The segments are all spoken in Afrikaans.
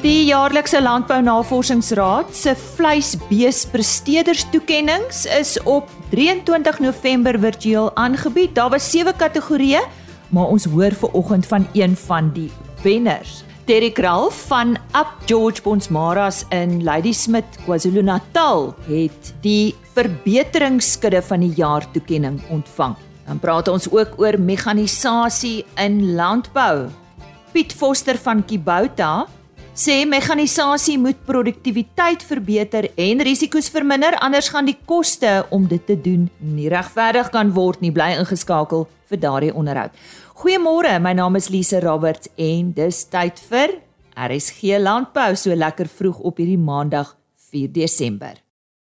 Die jaarlikse Landbou Navorsingsraad se vleisbeespresteerders toekenninge is op 23 November virtueel aangebied. Daar was sewe kategorieë, maar ons hoor ver oggend van een van die wenners. Derek Ralph van Up George Bonsmaras in Ladysmith, KwaZulu-Natal, het die verbeteringsskudde van die jaar toekenning ontvang. Dan praat ons ook oor mekanisasie in landbou. Piet Foster van Kibouta sê mekanisasie moet produktiwiteit verbeter en risiko's verminder anders gaan die koste om dit te doen nie regverdig kan word nie bly ingeskakel vir daardie onderhoud. Goeiemôre, my naam is Lise Roberts en dis tyd vir RSG Landbou so lekker vroeg op hierdie Maandag 4 Desember.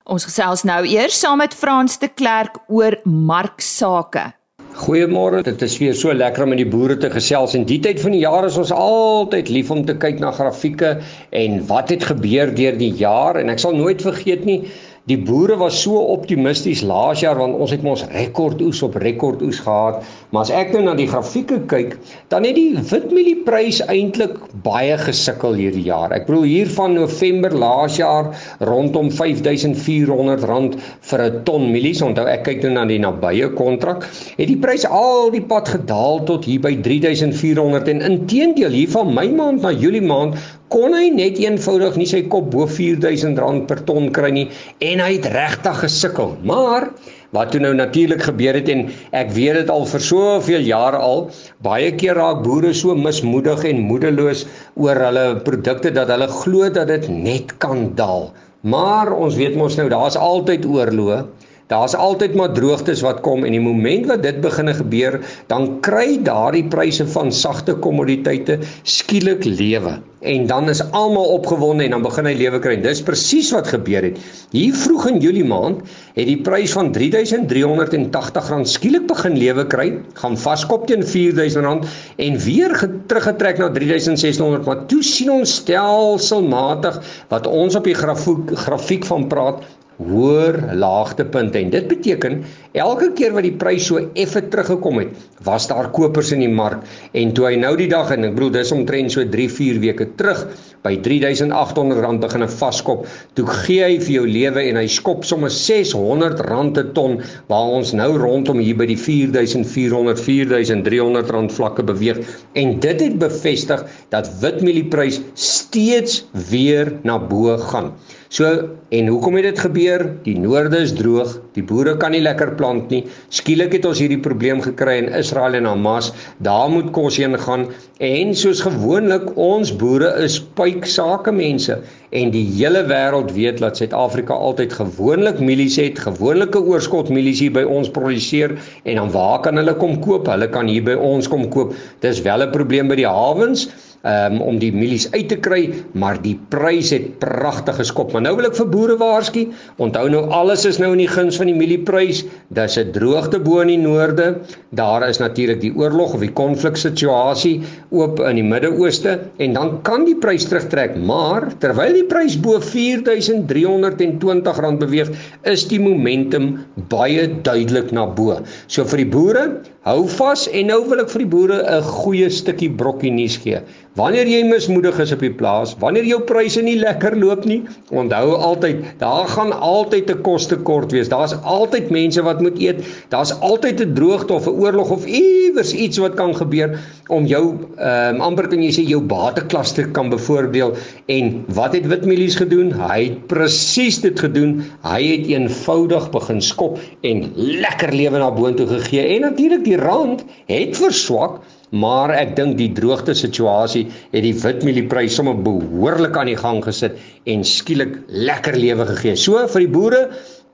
Ons gesels nou eers saam met Frans de Klerk oor marksake. Goeiemôre, dit is weer so lekker om met die boere te gesels. En die tyd van die jaar is ons altyd lief om te kyk na grafieke en wat het gebeur deur die jaar. En ek sal nooit vergeet nie Die boere was so optimisties laas jaar want ons het mos rekordoes op rekordoes gehad. Maar as ek nou na die grafieke kyk, dan het die witmielieprys eintlik baie gesukkel hierdie jaar. Ek bedoel hier van November laas jaar rondom R5400 vir 'n ton mielies. Onthou ek kyk nou na die nabye kontrak, het die prys al die pad gedaal tot hier by 3400 en inteendeel hier van my maand na Julie maand kon hy net eenvoudig nie sy kop bo R4000 per ton kry nie en hy het regtig gesukkel. Maar wat toe nou natuurlik gebeur het en ek weet dit al vir soveel jare al, baie keer raak boere so mismoedig en moedeloos oor hulle produkte dat hulle glo dat dit net kan daal. Maar ons weet mos nou daar's altyd oorloë Daar's altyd maar droogtes wat kom en die oomblik wat dit begine gebeur, dan kry daardie pryse van sagte kommoditeite skielik lewe. En dan is almal opgewonde en dan begin hy lewe kry. Dis presies wat gebeur het. Hier vroeg in Julie maand het die prys van R3380 skielik begin lewe kry, gaan vaskop teen R4000 en weer teruggetrek na R3600, maar toe sien ons stelselmatig wat ons op die grafiek grafiek van praat hoër laagtepunte en dit beteken elke keer wat die prys so effe teruggekom het, was daar kopers in die mark. En toe hy nou die dag en ek bedoel dis omtrent so 3-4 weke terug by R3800 begin 'n vaskop, toe gee hy vir jou lewe en hy skop sommer R600 'n ton waar ons nou rondom hier by die 4400 4300 vlakke beweeg. En dit het bevestig dat witmielie steeds weer na bo gaan. So en hoekom het dit gebeur? Die noorde is droog, die boere kan nie lekker plant nie. Skielik het ons hierdie probleem gekry in Israel en Hamas. Daar moet kos heen gaan en soos gewoonlik ons boere is pyk sake mense en die hele wêreld weet dat Suid-Afrika altyd gewoonlik mielies het, gewoonlike oorskot mielies hier by ons produseer en dan waar kan hulle kom koop? Hulle kan hier by ons kom koop. Dis wel 'n probleem by die hawens um, om die mielies uit te kry, maar die prys het pragtig geskop. Maar nou wil ek vir boere waarsku, onthou nou alles is nou in die guns van die mielieprys. Daar's 'n droogte bo in die noorde. Daar is natuurlik die oorlog of die konfliksituasie oop in die Midde-Ooste en dan kan die prys terugtrek, maar terwyl die prys bo R4320 beweeg, is die momentum baie duidelik na bo. So vir die boere, hou vas en nou wil ek vir die boere 'n goeie stukkie brokkie nuus gee. Wanneer jy mismoedig is op die plaas, wanneer jou pryse nie lekker loop nie, onthou altyd, daar gaan altyd 'n kostekort wees. Daar's altyd mense wat moet eet. Daar's altyd 'n droogte of 'n oorlog of iewers iets wat kan gebeur om jou ehm um, amper kan jy sê jou batekluster kan bevoordeel. En wat het Witmielies gedoen? Hy het presies dit gedoen. Hy het eenvoudig begin skop en lekker lewe na boontoe gegee. En natuurlik die rand het verswak maar ek dink die droogte situasie het die witmielieprys sommer behoorlik aan die gang gesit en skielik lekker lewe gegee. So vir die boere,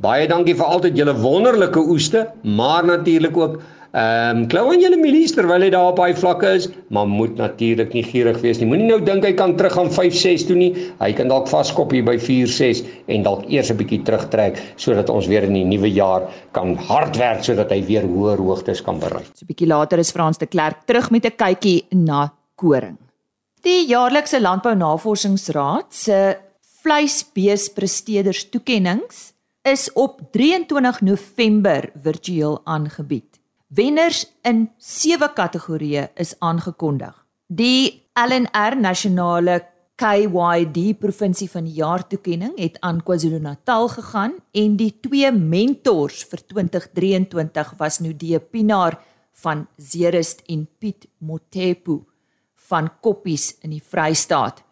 baie dankie vir altyd julle wonderlike oeste, maar natuurlik ook Ehm um, klou aan julle milies terwyl hy daar op daai vlakke is, maar moet natuurlik nie gierig wees nie. Moenie nou dink hy kan teruggaan 5-6 toe nie. Hy kan dalk vaskop hier by 4-6 en dalk eers 'n bietjie terugtrek sodat ons weer in die nuwe jaar kan hard werk sodat hy weer hoër hoogtes kan bereik. So 'n bietjie later is Frans de Klerk terug met 'n kykie na koring. Die jaarlikse Landbou Navorsingsraad se vleisbeespresteerders toekenninge is op 23 November virtueel aangebied. Wenners in sewe kategorieë is aangekondig. Die LNR Nasionale KYD provinsie van die jaar toekenning het aan KwaZulu-Natal gegaan en die twee mentors vir 2023 was Nudie Pinaar van Zerust en Piet Motepu van Koppies in die Vrystaat.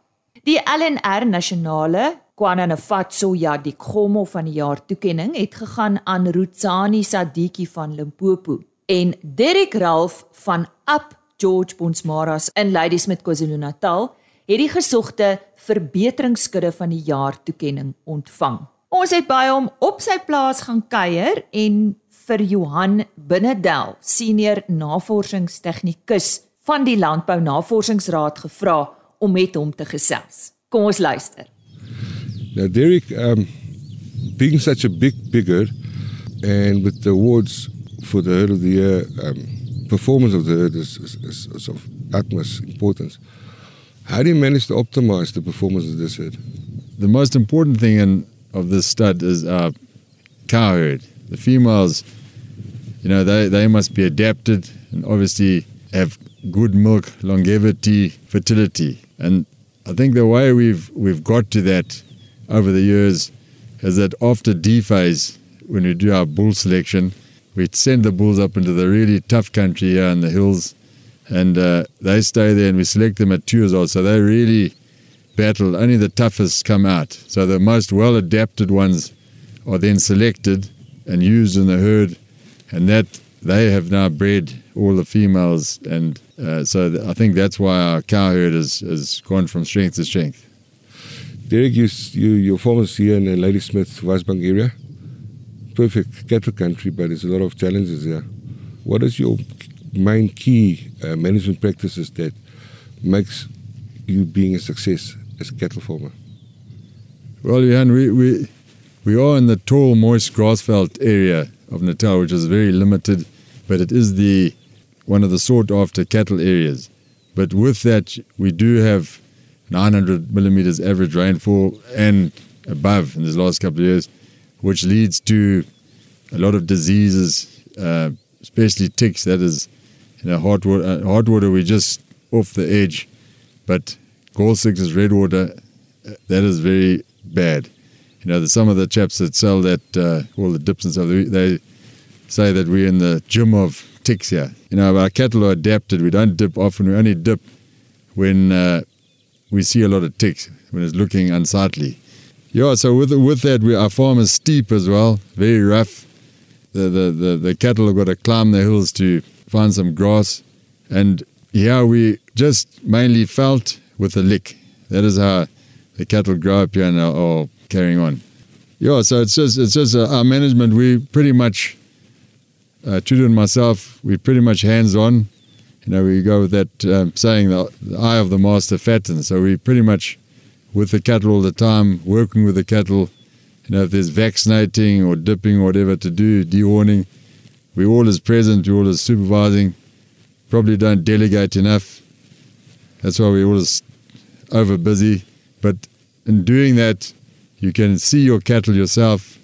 Die LNR nasionale Kwananafatso Yadikgomo van die jaar toekenning het gegaan aan Rutsani Sadiki van Limpopo en Derek Ralph van Up George Bonsmaras in Ladysmith KwaZulu-Natal het die gesogte verbeteringsskudde van die jaar toekenning ontvang. Ons het by hom op sy plaas gaan kuier en vir Johan Binnedel, senior navorsingstegnikus van die Landbou Navorsingsraad gevra om met hom te gesels. Kom ons luister. Now Derek um being such a big bigger and with the awards for the herd of the year um performance of the herd is, is, is, is of utmost importance. How do you manage to optimize the performance of this herd? The most important thing in, of this stud is uh, cow herd. The females, you know, they, they must be adapted and obviously have good milk, longevity, fertility. And I think the way we've we've got to that over the years is that after D phase, when we do our bull selection, we send the bulls up into the really tough country here in the hills and uh, they stay there and we select them at two years old. So they really battle. Only the toughest come out. So the most well adapted ones are then selected and used in the herd, and that they have now bred all the females. And uh, so th- I think that's why our cow herd has, has gone from strength to strength. Derek, you, you, your farmers here in the Ladysmith, Westbank area, perfect cattle country, but there's a lot of challenges there. What is your main key uh, management practices that makes you being a success as a cattle farmer? Well, Jan, we, we, we are in the tall, moist grassveld area of Natal, which is very limited, but it is the one of the sought after cattle areas. But with that, we do have 900 millimeters average rainfall and above in these last couple of years, which leads to a lot of diseases, uh, especially ticks. That is, you know, hot water, uh, hot water, we're just off the edge, but six is red water. Uh, that is very bad. You know, the, some of the chaps that sell that uh, all the dips and stuff, they, they say that we're in the gym of ticks here. You know, our cattle are adapted. We don't dip often. We only dip when we see a lot of ticks, when it's looking unsightly. Yeah, so with with that, we, our farm is steep as well, very rough. The, the, the, the cattle have got to climb the hills to find some grass. And here we just mainly felt with a lick. That is how the cattle grow up here and are, are carrying on. Yeah, so it's just it's just uh, our management. We pretty much, uh, and myself, we pretty much hands on. You know, we go with that um, saying, the, the eye of the master fattens. So we pretty much with the cattle all the time, working with the cattle. You know, if there's vaccinating or dipping or whatever to do, dehorning, we're all is present, we're all is supervising. Probably don't delegate enough. That's why we're always over busy. But in doing that, you can see your cattle yourself.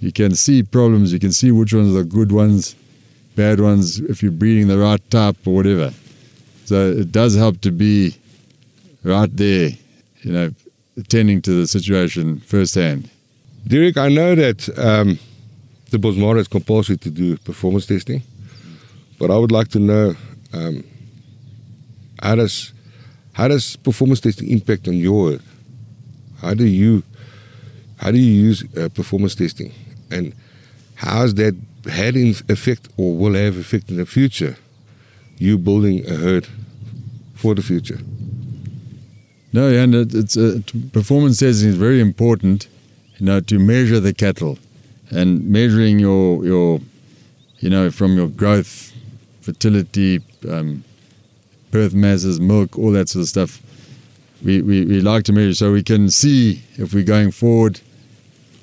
You can see problems. You can see which ones are good ones, bad ones, if you're breeding the right type or whatever. So it does help to be right there, you know, attending to the situation firsthand. Derek, I know that um, the Bosmara is compulsory to do performance testing, but I would like to know um, how does how does performance testing impact on your work? How do you how do you use uh, performance testing, and how has that had an effect or will have effect in the future? You building a herd for the future. No, and it, it's uh, performance testing is very important, you know, to measure the cattle, and measuring your your, you know, from your growth, fertility, um, birth masses, milk, all that sort of stuff. We, we, we like to measure so we can see if we're going forward,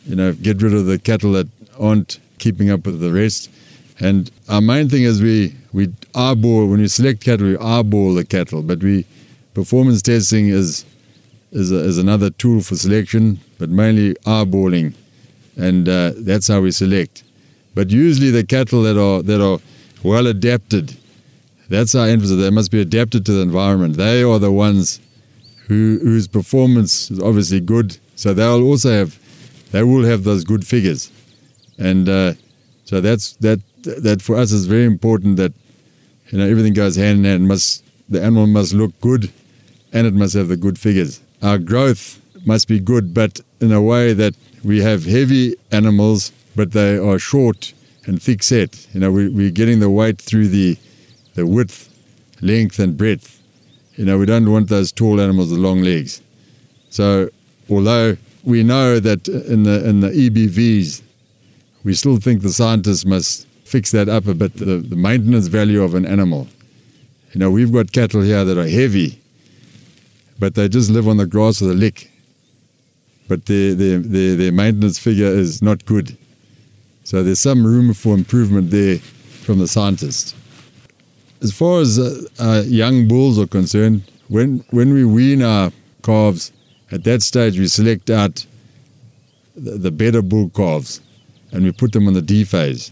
you know, get rid of the cattle that aren't keeping up with the rest. And our main thing is we, we eyeball, when we select cattle, we eyeball the cattle, but we, performance testing is, is, a, is another tool for selection, but mainly eyeballing. And uh, that's how we select. But usually the cattle that are, that are well adapted, that's our emphasis. They must be adapted to the environment. They are the ones who, whose performance is obviously good. So they'll also have, they will have those good figures. And uh, so that's, that, that for us is very important that, you know, everything goes hand in hand. Must, the animal must look good and it must have the good figures. Our growth must be good, but in a way that we have heavy animals, but they are short and thick set. You know, we, we're getting the weight through the, the width, length, and breadth. You know, we don't want those tall animals with long legs. So, although we know that in the in the EBVs, we still think the scientists must fix that up a bit. The, the maintenance value of an animal. You know, we've got cattle here that are heavy, but they just live on the grass with the lick. But their, their, their, their maintenance figure is not good. So there's some room for improvement there from the scientists. As far as uh, uh, young bulls are concerned, when, when we wean our calves, at that stage we select out the, the better bull calves and we put them on the D phase.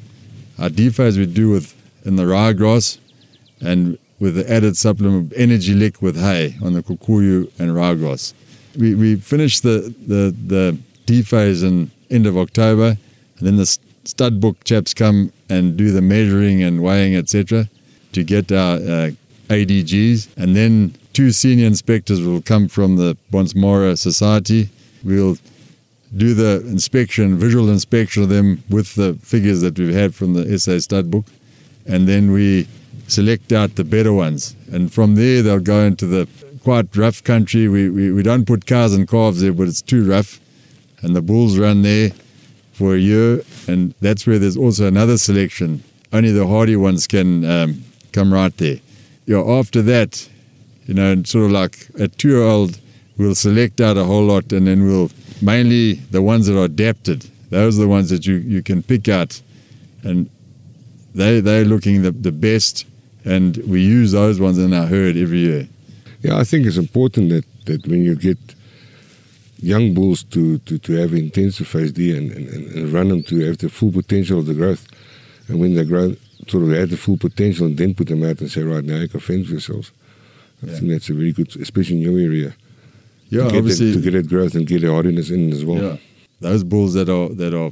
Our D phase we do with in the ryegrass and with the added supplement of energy lick with hay on the kikuyu and ryegrass. We, we finish the, the, the D phase in end of October and then the stud book chaps come and do the measuring and weighing etc to get our uh, ADGs and then two senior inspectors will come from the Bonsmara Society. We'll do the inspection, visual inspection of them with the figures that we've had from the SA stud book, and then we select out the better ones. And from there, they'll go into the quite rough country. We, we, we don't put cars and calves there, but it's too rough. And the bulls run there for a year, and that's where there's also another selection. Only the hardy ones can um, come right there. You know, after that, you know, sort of like a two year old, we'll select out a whole lot and then we'll mainly the ones that are adapted. Those are the ones that you, you can pick out and they, they're looking the, the best and we use those ones in our herd every year. Yeah, I think it's important that, that when you get young bulls to, to, to have intensive phase D and, and, and run them to have the full potential of the growth. And when they grow, sort of had the full potential and then put them out and say, right, now you can fend for yourselves. I yeah. think that's a very good, especially in your area. Yeah, to obviously. That, to get that growth and get the hardiness in as well. Yeah. Those bulls that are, that are,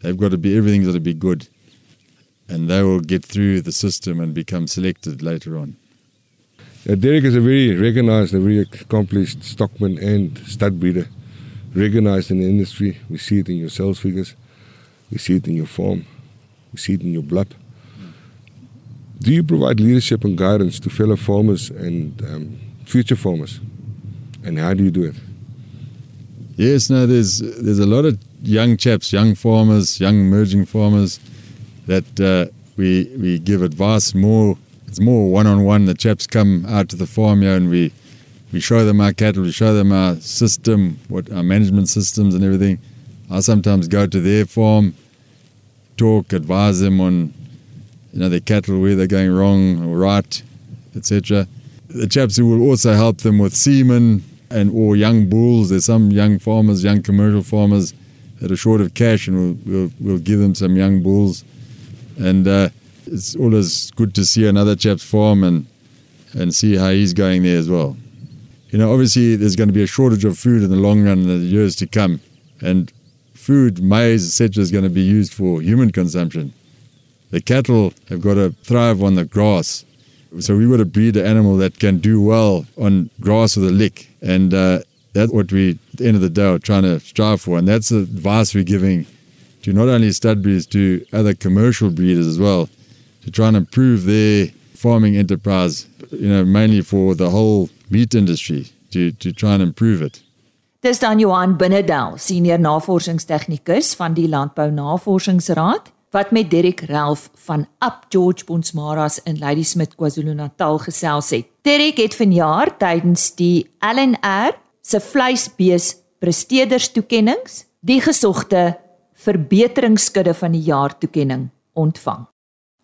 they've got to be, everything's got to be good. And they will get through the system and become selected later on. Yeah, Derek is a very recognized, a very accomplished stockman and stud breeder. Recognized in the industry. We see it in your sales figures. We see it in your farm. We see it in your blood. Do you provide leadership and guidance to fellow farmers and um, future farmers? And how do you do it? Yes, no, there's there's a lot of young chaps, young farmers, young emerging farmers that uh, we we give advice more. It's more one on one. The chaps come out to the farm here and we we show them our cattle, we show them our system, what our management systems and everything. I sometimes go to their farm, talk, advise them on you know, their cattle, where they're going wrong or right, etc. The chaps who will also help them with semen and or young bulls. There's some young farmers, young commercial farmers that are short of cash, and we'll, we'll, we'll give them some young bulls. And uh, it's always good to see another chap's form and and see how he's going there as well. You know, obviously there's going to be a shortage of food in the long run in the years to come, and food, maize, etc., is going to be used for human consumption. The cattle have got to thrive on the grass. So we got to breed an animal that can do well on grass with a lick. And uh, that's what we, at the end of the day, are trying to strive for. And that's the advice we're giving to not only stud breeders, to other commercial breeders as well, to try and improve their farming enterprise, you know, mainly for the whole meat industry, to, to try and improve it. Dis dan Johan Binnedal, senior navorsingstegnikus van die Landbou Navorsingsraad wat met Derek Ralph van Up George Bonsmaras in Ladysmith KwaZulu-Natal gesels het. Derek het vanjaar tydens die LNR se vleisbees presteerders toekenninge die gesogte verbeteringsskudde van die jaar toekenning ontvang.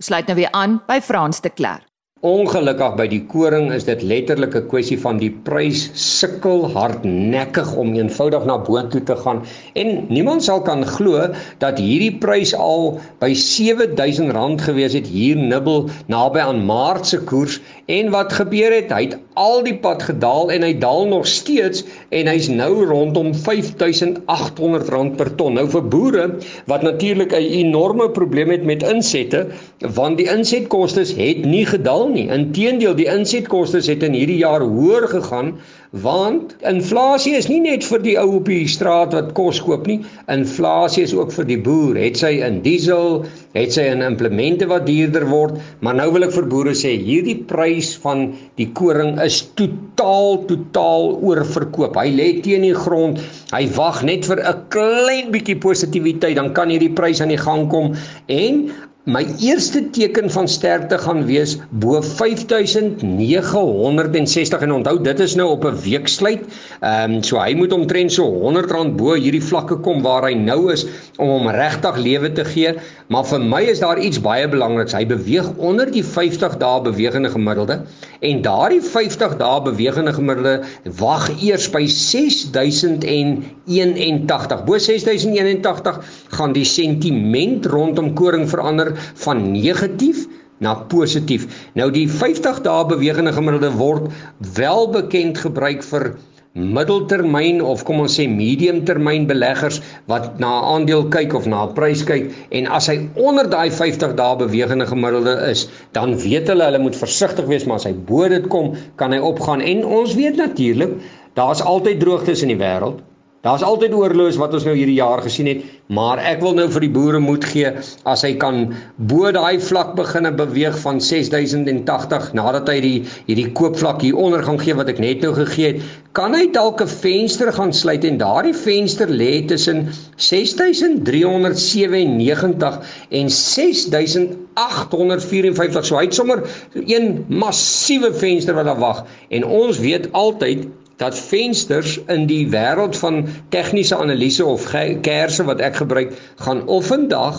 Ons sluit nou weer aan by Frans de Klerk. Ongelukkig by die koring is dit letterlik 'n kwessie van die prys sukkel hardnekkig om eenvoudig na boontoe te gaan. En niemand sal kan glo dat hierdie prys al by R7000 gewees het hier nibbel naby aan Maart se koers. En wat gebeur het? Hy het al die pad gedaal en hy daal nog steeds en hy's nou rondom R5800 per ton. Nou vir boere wat natuurlik 'n enorme probleem het met insette want die insetkoste het nie gedaal nie. Inteendeel, die insetkoste het in hierdie jaar hoër gegaan want inflasie is nie net vir die ou op die straat wat kos koop nie. Inflasie is ook vir die boer. Het sy in diesel, het sy in implemente wat duurder word, maar nou wil ek vir boere sê, hierdie prys van die koring is totaal totaal oorverkoop. Hy lê teen die grond. Hy wag net vir 'n klein bietjie positiwiteit, dan kan hierdie prys aan die gang kom en My eerste teken van sterkte gaan wees bo 5960 en onthou dit is nou op 'n weeksluit. Ehm um, so hy moet omtrent so R100 bo hierdie vlakke kom waar hy nou is om hom regtig lewe te gee. Maar vir my is daar iets baie belangriks. Hy beweeg onder die 50 dae bewegende gemiddelde en daardie 50 dae bewegende gemiddelde wag eers by 6081. Bo 6081 gaan die sentiment rondom koring verander van negatief na positief. Nou die 50 dae bewegende gemiddelde word wel bekend gebruik vir middeltermyn of kom ons sê mediumtermyn beleggers wat na 'n aandeel kyk of na 'n prys kyk en as hy onder daai 50 dae bewegende gemiddelde is, dan weet hulle hulle moet versigtig wees maar as hy bo dit kom, kan hy opgaan en ons weet natuurlik daar's altyd droogtes in die wêreld. Daar's altyd oorloos wat ons nou hierdie jaar gesien het, maar ek wil nou vir die boere moed gee as hy kan bo daai vlak begine beweeg van 6080 nadat hy die hierdie koopvlak hier onder gaan gee wat ek net nou gegee het, kan hy dalk 'n venster gaan sluit en daardie venster lê tussen 6397 en 6854. So hy het sommer een massiewe venster wat daar wag en ons weet altyd dat vensters in die wêreld van tegniese analise of kersse wat ek gebruik gaan of vandag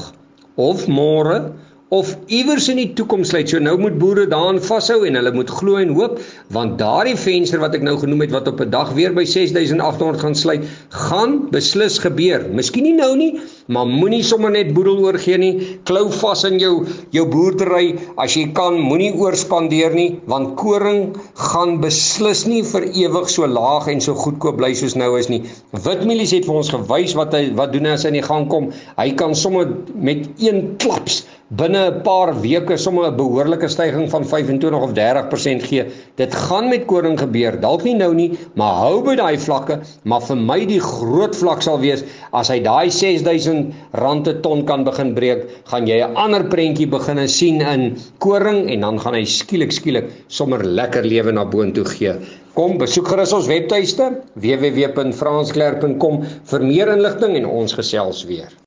of môre of iewers in die toekoms lê. So nou moet boere daaraan vashou en hulle moet glo en hoop want daardie venster wat ek nou genoem het wat op 'n dag weer by 6800 gaan sluit, gaan beslis gebeur. Miskien nie nou nie, maar moenie sommer net boedel oorgee nie. Klou vas in jou jou boerdery as jy kan, moenie oorspandeer nie want koring gaan beslis nie vir ewig so laag en so goedkoop bly soos nou is nie. Witmielies het vir ons gewys wat hy wat doen as hy in die gang kom. Hy kan sommer met een klaps binne 'n paar weke sommer 'n behoorlike stygings van 25 of 30% gee. Dit gaan met koring gebeur. Dalk nie nou nie, maar hou by daai vlakke, maar vir my die groot vlak sal wees as hy daai 6000 rand per ton kan begin breek, gaan jy 'n ander prentjie begine sien in koring en dan gaan hy skielik skielik sommer lekker lewe na boontoe gee. Kom besoek gerus ons webtuiste www.fransklerk.com vir meer inligting en ons gesels weer.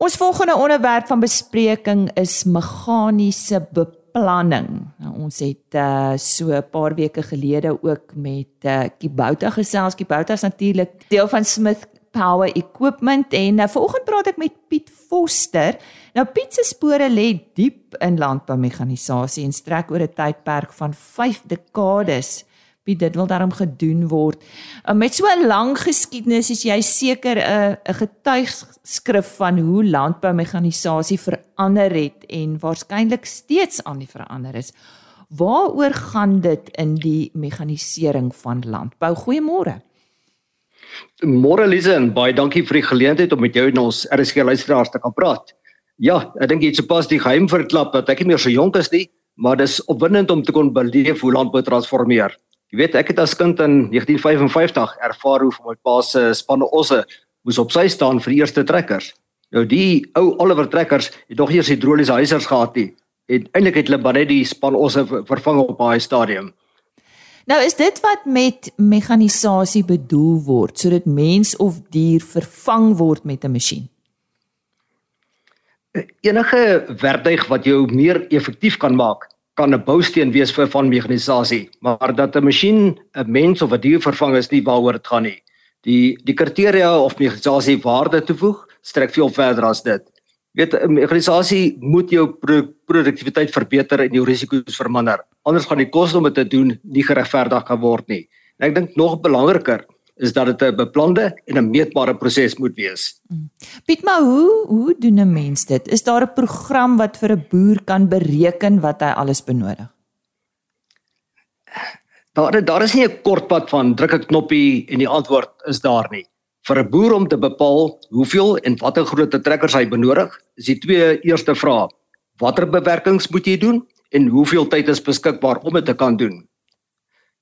Ons volgende onderwerp van bespreking is meganiese beplanning. Nou, ons het uh, so 'n paar weke gelede ook met uh, Kibouta gesels. Kibouta is natuurlik deel van Smith Power Equipment en uh, vanoggend praat ek met Piet Foster. Nou Piet se spore lê diep in landboumekanisasie en strek oor 'n tydperk van 5 dekades dit wil daarom gedoen word. Uh, met so 'n lang geskiedenis is jy seker 'n uh, 'n getuigskrif van hoe landboumekanisasie verander het en waarskynlik steeds aan die verander is. Waaroor gaan dit in die mekanisering van landbou? Goeiemôre. Môre Lise en baie dankie vir die geleentheid om met jou en ons RSG luisteraars te kan praat. Ja, ek dink jy het sopas die geheim verklap dat ek nie meer so jonk is nie, maar dis opwindend om te kon beleef hoe landbou transformeer. Jy weet, ek het as kind in 1955 ervaar hoe my pa se spanne osse moes op sy staan vir die eerste trekkers. Nou die ou Oliver trekkers het nog eers hidroliese huisers gehad nie. En eintlik het hulle baie die span osse vervang op daai stadium. Nou is dit wat met mekanisasie bedoel word, sodat mens of dier vervang word met 'n masjien. Enige werktuig wat jou meer effektief kan maak, kan 'n bousteen wees vir van mekanisasie, maar dat 'n masjien 'n mens of 'n dier vervang is nie waaroor dit gaan nie. Die die kriteria of mekanisasie waarde toevoeg strek veel verder as dit. Weet 'n organisasie moet jou pro produktiwiteit verbeter en jou risiko's verminder. Anders gaan die koste om dit te doen nie geregverdig kan word nie. En ek dink nog belangriker is dat dit 'n beplande en 'n meetbare proses moet wees. Piet, maar hoe hoe doen 'n mens dit? Is daar 'n program wat vir 'n boer kan bereken wat hy alles benodig? Daar daar is nie 'n kort pad van druk 'n knoppie en die antwoord is daar nie. Vir 'n boer om te bepaal hoeveel en watter grootte trekkers hy benodig, is die twee eerste vrae: Watter bewerkings moet jy doen en hoeveel tyd is beskikbaar om dit te kan doen?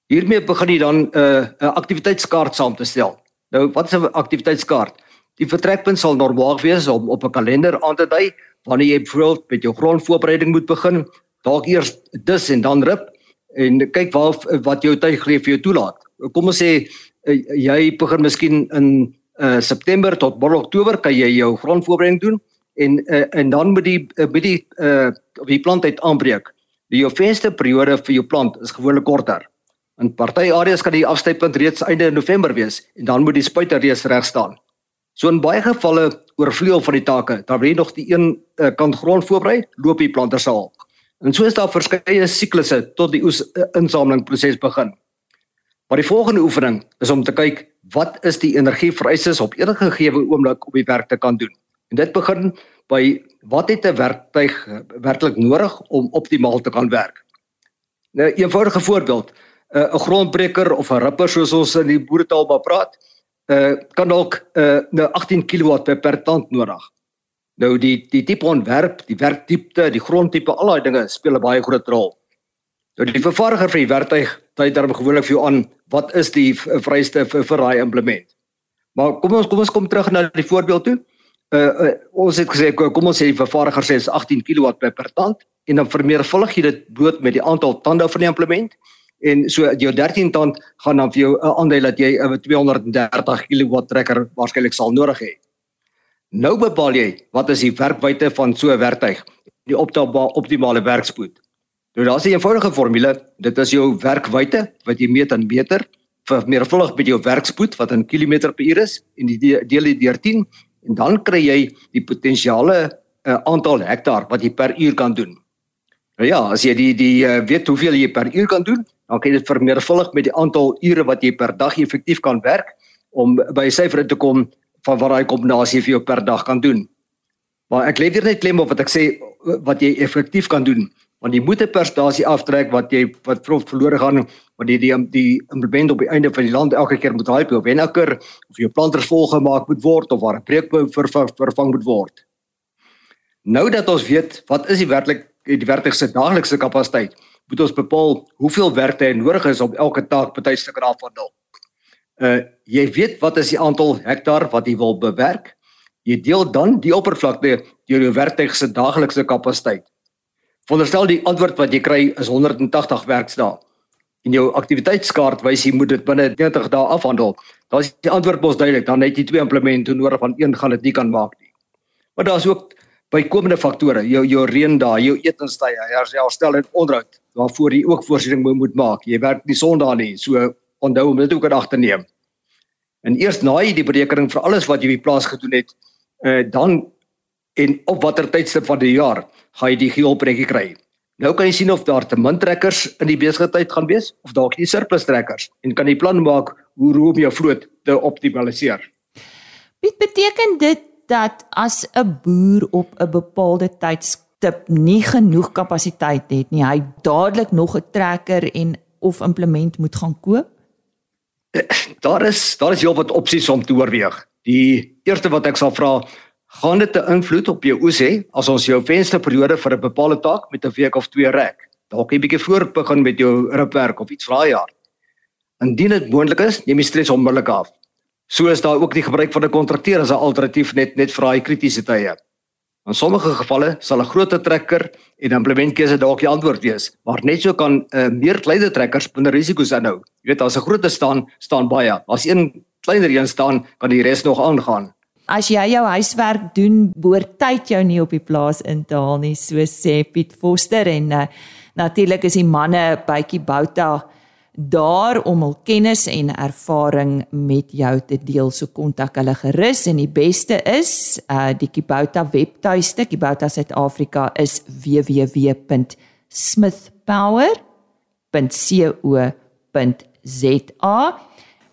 Hiermee begin jy dan 'n uh, 'n aktiwiteitskaart saam te stel. Nou, wat is 'n aktiwiteitskaart? Die vertrekpunt sal normaal wees om op 'n kalender aan te dui wanneer jy byvoorbeeld met jou grondvoorbereiding moet begin, dalk eers dis en dan rip en kyk waar wat jou tyd gee vir jou toelaat. Kom ons sê uh, jy begin miskien in uh, September tot middel Oktober kan jy jou grondvoorbereiding doen en uh, en dan moet die moet die uh, die plantyd aanbreek. Die jou venster periode vir jou plant is gewoonlik korter. In party areas kan die afstypunt reeds einde November wees en dan moet die spuiter reeds reg staan. So in baie gevalle oorvleuel van die take, wil jy nog die een uh, kant grond voorberei, loop die planters al. En so is daar verskeie siklusse tot die uh, insameling proses begin. Maar die volgende oefening is om te kyk wat is die energievereistes op enige gegee oomblik op die werk te kan doen. En dit begin by wat het 'n werktuig werklik nodig om optimaal te kan werk. Nou 'n eenvoudige voorbeeld, 'n uh, grondbreker of 'n ripper soos ons in die boeretaal maar praat, uh kan dalk uh nou 18 kW per, per tand nodig. Nou die die tipe ontwerp, die werkdiepte, die grondtipe, al daai dinge speel 'n baie groot rol. Nou die vervaardiger vir die werktuig, hy daarom gewoonlik vir jou aan wat is die vereiste vir vir daai implement. Maar kom ons kom ons kom terug na die voorbeeld toe. Uh, uh ons het gesê kom ons sê die vervaardiger sê is 18 kW per, per tand en dan vermeervuldig jy dit bloot met die aantal tande van die implement en so jou 13 tand gaan dan vir jou 'n aandui dat jy 'n uh, 230 kW trekker waarskynlik sal nodig hê. Nou bepaal jy wat is die werkwyte van so 'n werktuig, die optelbare optimale werkspoed. Nou daar's 'n eenvoudige formule, dit is jou werkwyte wat jy meet in meter vir meervuldig met jou werkspoed wat in kilometer per uur is en die deel dit deur 10 en dan kry jy die potensiale uh, aantal hektaar wat jy per uur kan doen. Nou ja, as jy die die uh, weet hoeveel jy per uur kan doen, dan kan jy dit vermeervuldig met die aantal ure wat jy per dag effektief kan werk om by syfer te kom van wat daai kombinasie vir jou per dag kan doen. Maar ek lê hier net klem op wat ek sê wat jy effektief kan doen want jy moet 'n persentasie aftrek wat jy wat verlore gaan want die die die implement op die einde van die land elke keer moet daai op wennaker of jou planters volgemaak moet word of waar 'n breekbou vervang, vervang moet word. Nou dat ons weet wat is die werklik die werklikse daaglikse kapasiteit moet ons bepaal hoeveel werkte nodig is om elke taak betuislik te afhandel. Uh jy weet wat is die aantal hektaar wat jy wil bewerk? Jy deel dan die oppervlakte deur jou werktuig se daaglikse kapasiteit. Veronderstel die antwoord wat jy kry is 180 werksdae. En jou aktiwiteitskaart wys jy moet dit binne 90 dae afhandel. Dan is die antwoord mos duidelik, dan het jy twee implemente nodig van een gaan dit nie kan maak nie. Maar daar's ook bykomende faktore, jou jou reën daar, jou etenstye, herstel en onderhoud waarvoor jy ook voorsiening moet maak. Jy werk nie Sondag nie, so onthou om dit ook in ag te neem. En eers na jy die berekening vir alles wat jy op die plaas gedoen het, uh, dan en op watter tydstip van die jaar gaan jy die geelprentjie kry. Nou kan jy sien of daar te min trekkers in die besigheid gaan wees of dalk nie surplus trekkers en kan jy plan maak hoe room jou vloot te optimaliseer. Dit beteken dit dat as 'n boer op 'n bepaalde tydstip nie genoeg kapasiteit het nie, hy dadelik nog 'n trekker en of implement moet gaan koop? Daar is daar is heelwat opsies om te oorweeg. Die eerste wat ek sal vra, gaan dit 'n invloed op jou oes hê as ons jou vensterperiode vir 'n bepaalde taak met 'n week of twee rek? Dalk 'n bietjie voor begin met jou ripwerk of iets vir daai jaar. Indien dit moontlik is, neem jy stres onmiddellik af. So is daar ook die gebruik van 'n kontrakteur as 'n alternatief net net vir daai kritiese tye. In sommige gevalle sal 'n groter trekker en implementkeuse dalk die antwoord wees, maar net so kan 'n uh, eh, meer kleiner trekkers binne risiko's aanhou. Jy weet as 'n groter staan, staan baie. As een kleiner een staan, kan die res nog aangaan. As jy jou huiswerk doen, behoort tyd jou nie op die plaas in te haal nie, so sê Piet Foster en uh, natuurlik is die manne bytjie Bouta daar om hul kennis en ervaring met jou te deel. So kontak hulle gerus en die beste is uh die Kibouta webtuiste, Kibouta Suid-Afrika is www.smithpower.co.za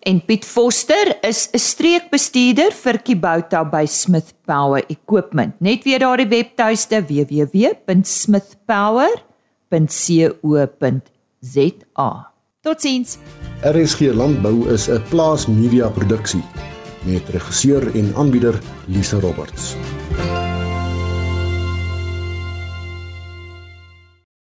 en Piet Foster is 'n streekbestuurder vir Kibouta by Smith Power Equipment. Net weer daardie webtuiste www.smithpower.co.za. Totsiens. RSG Landbou is 'n plaas media produksie met regisseur en aanbieder Lisa Roberts.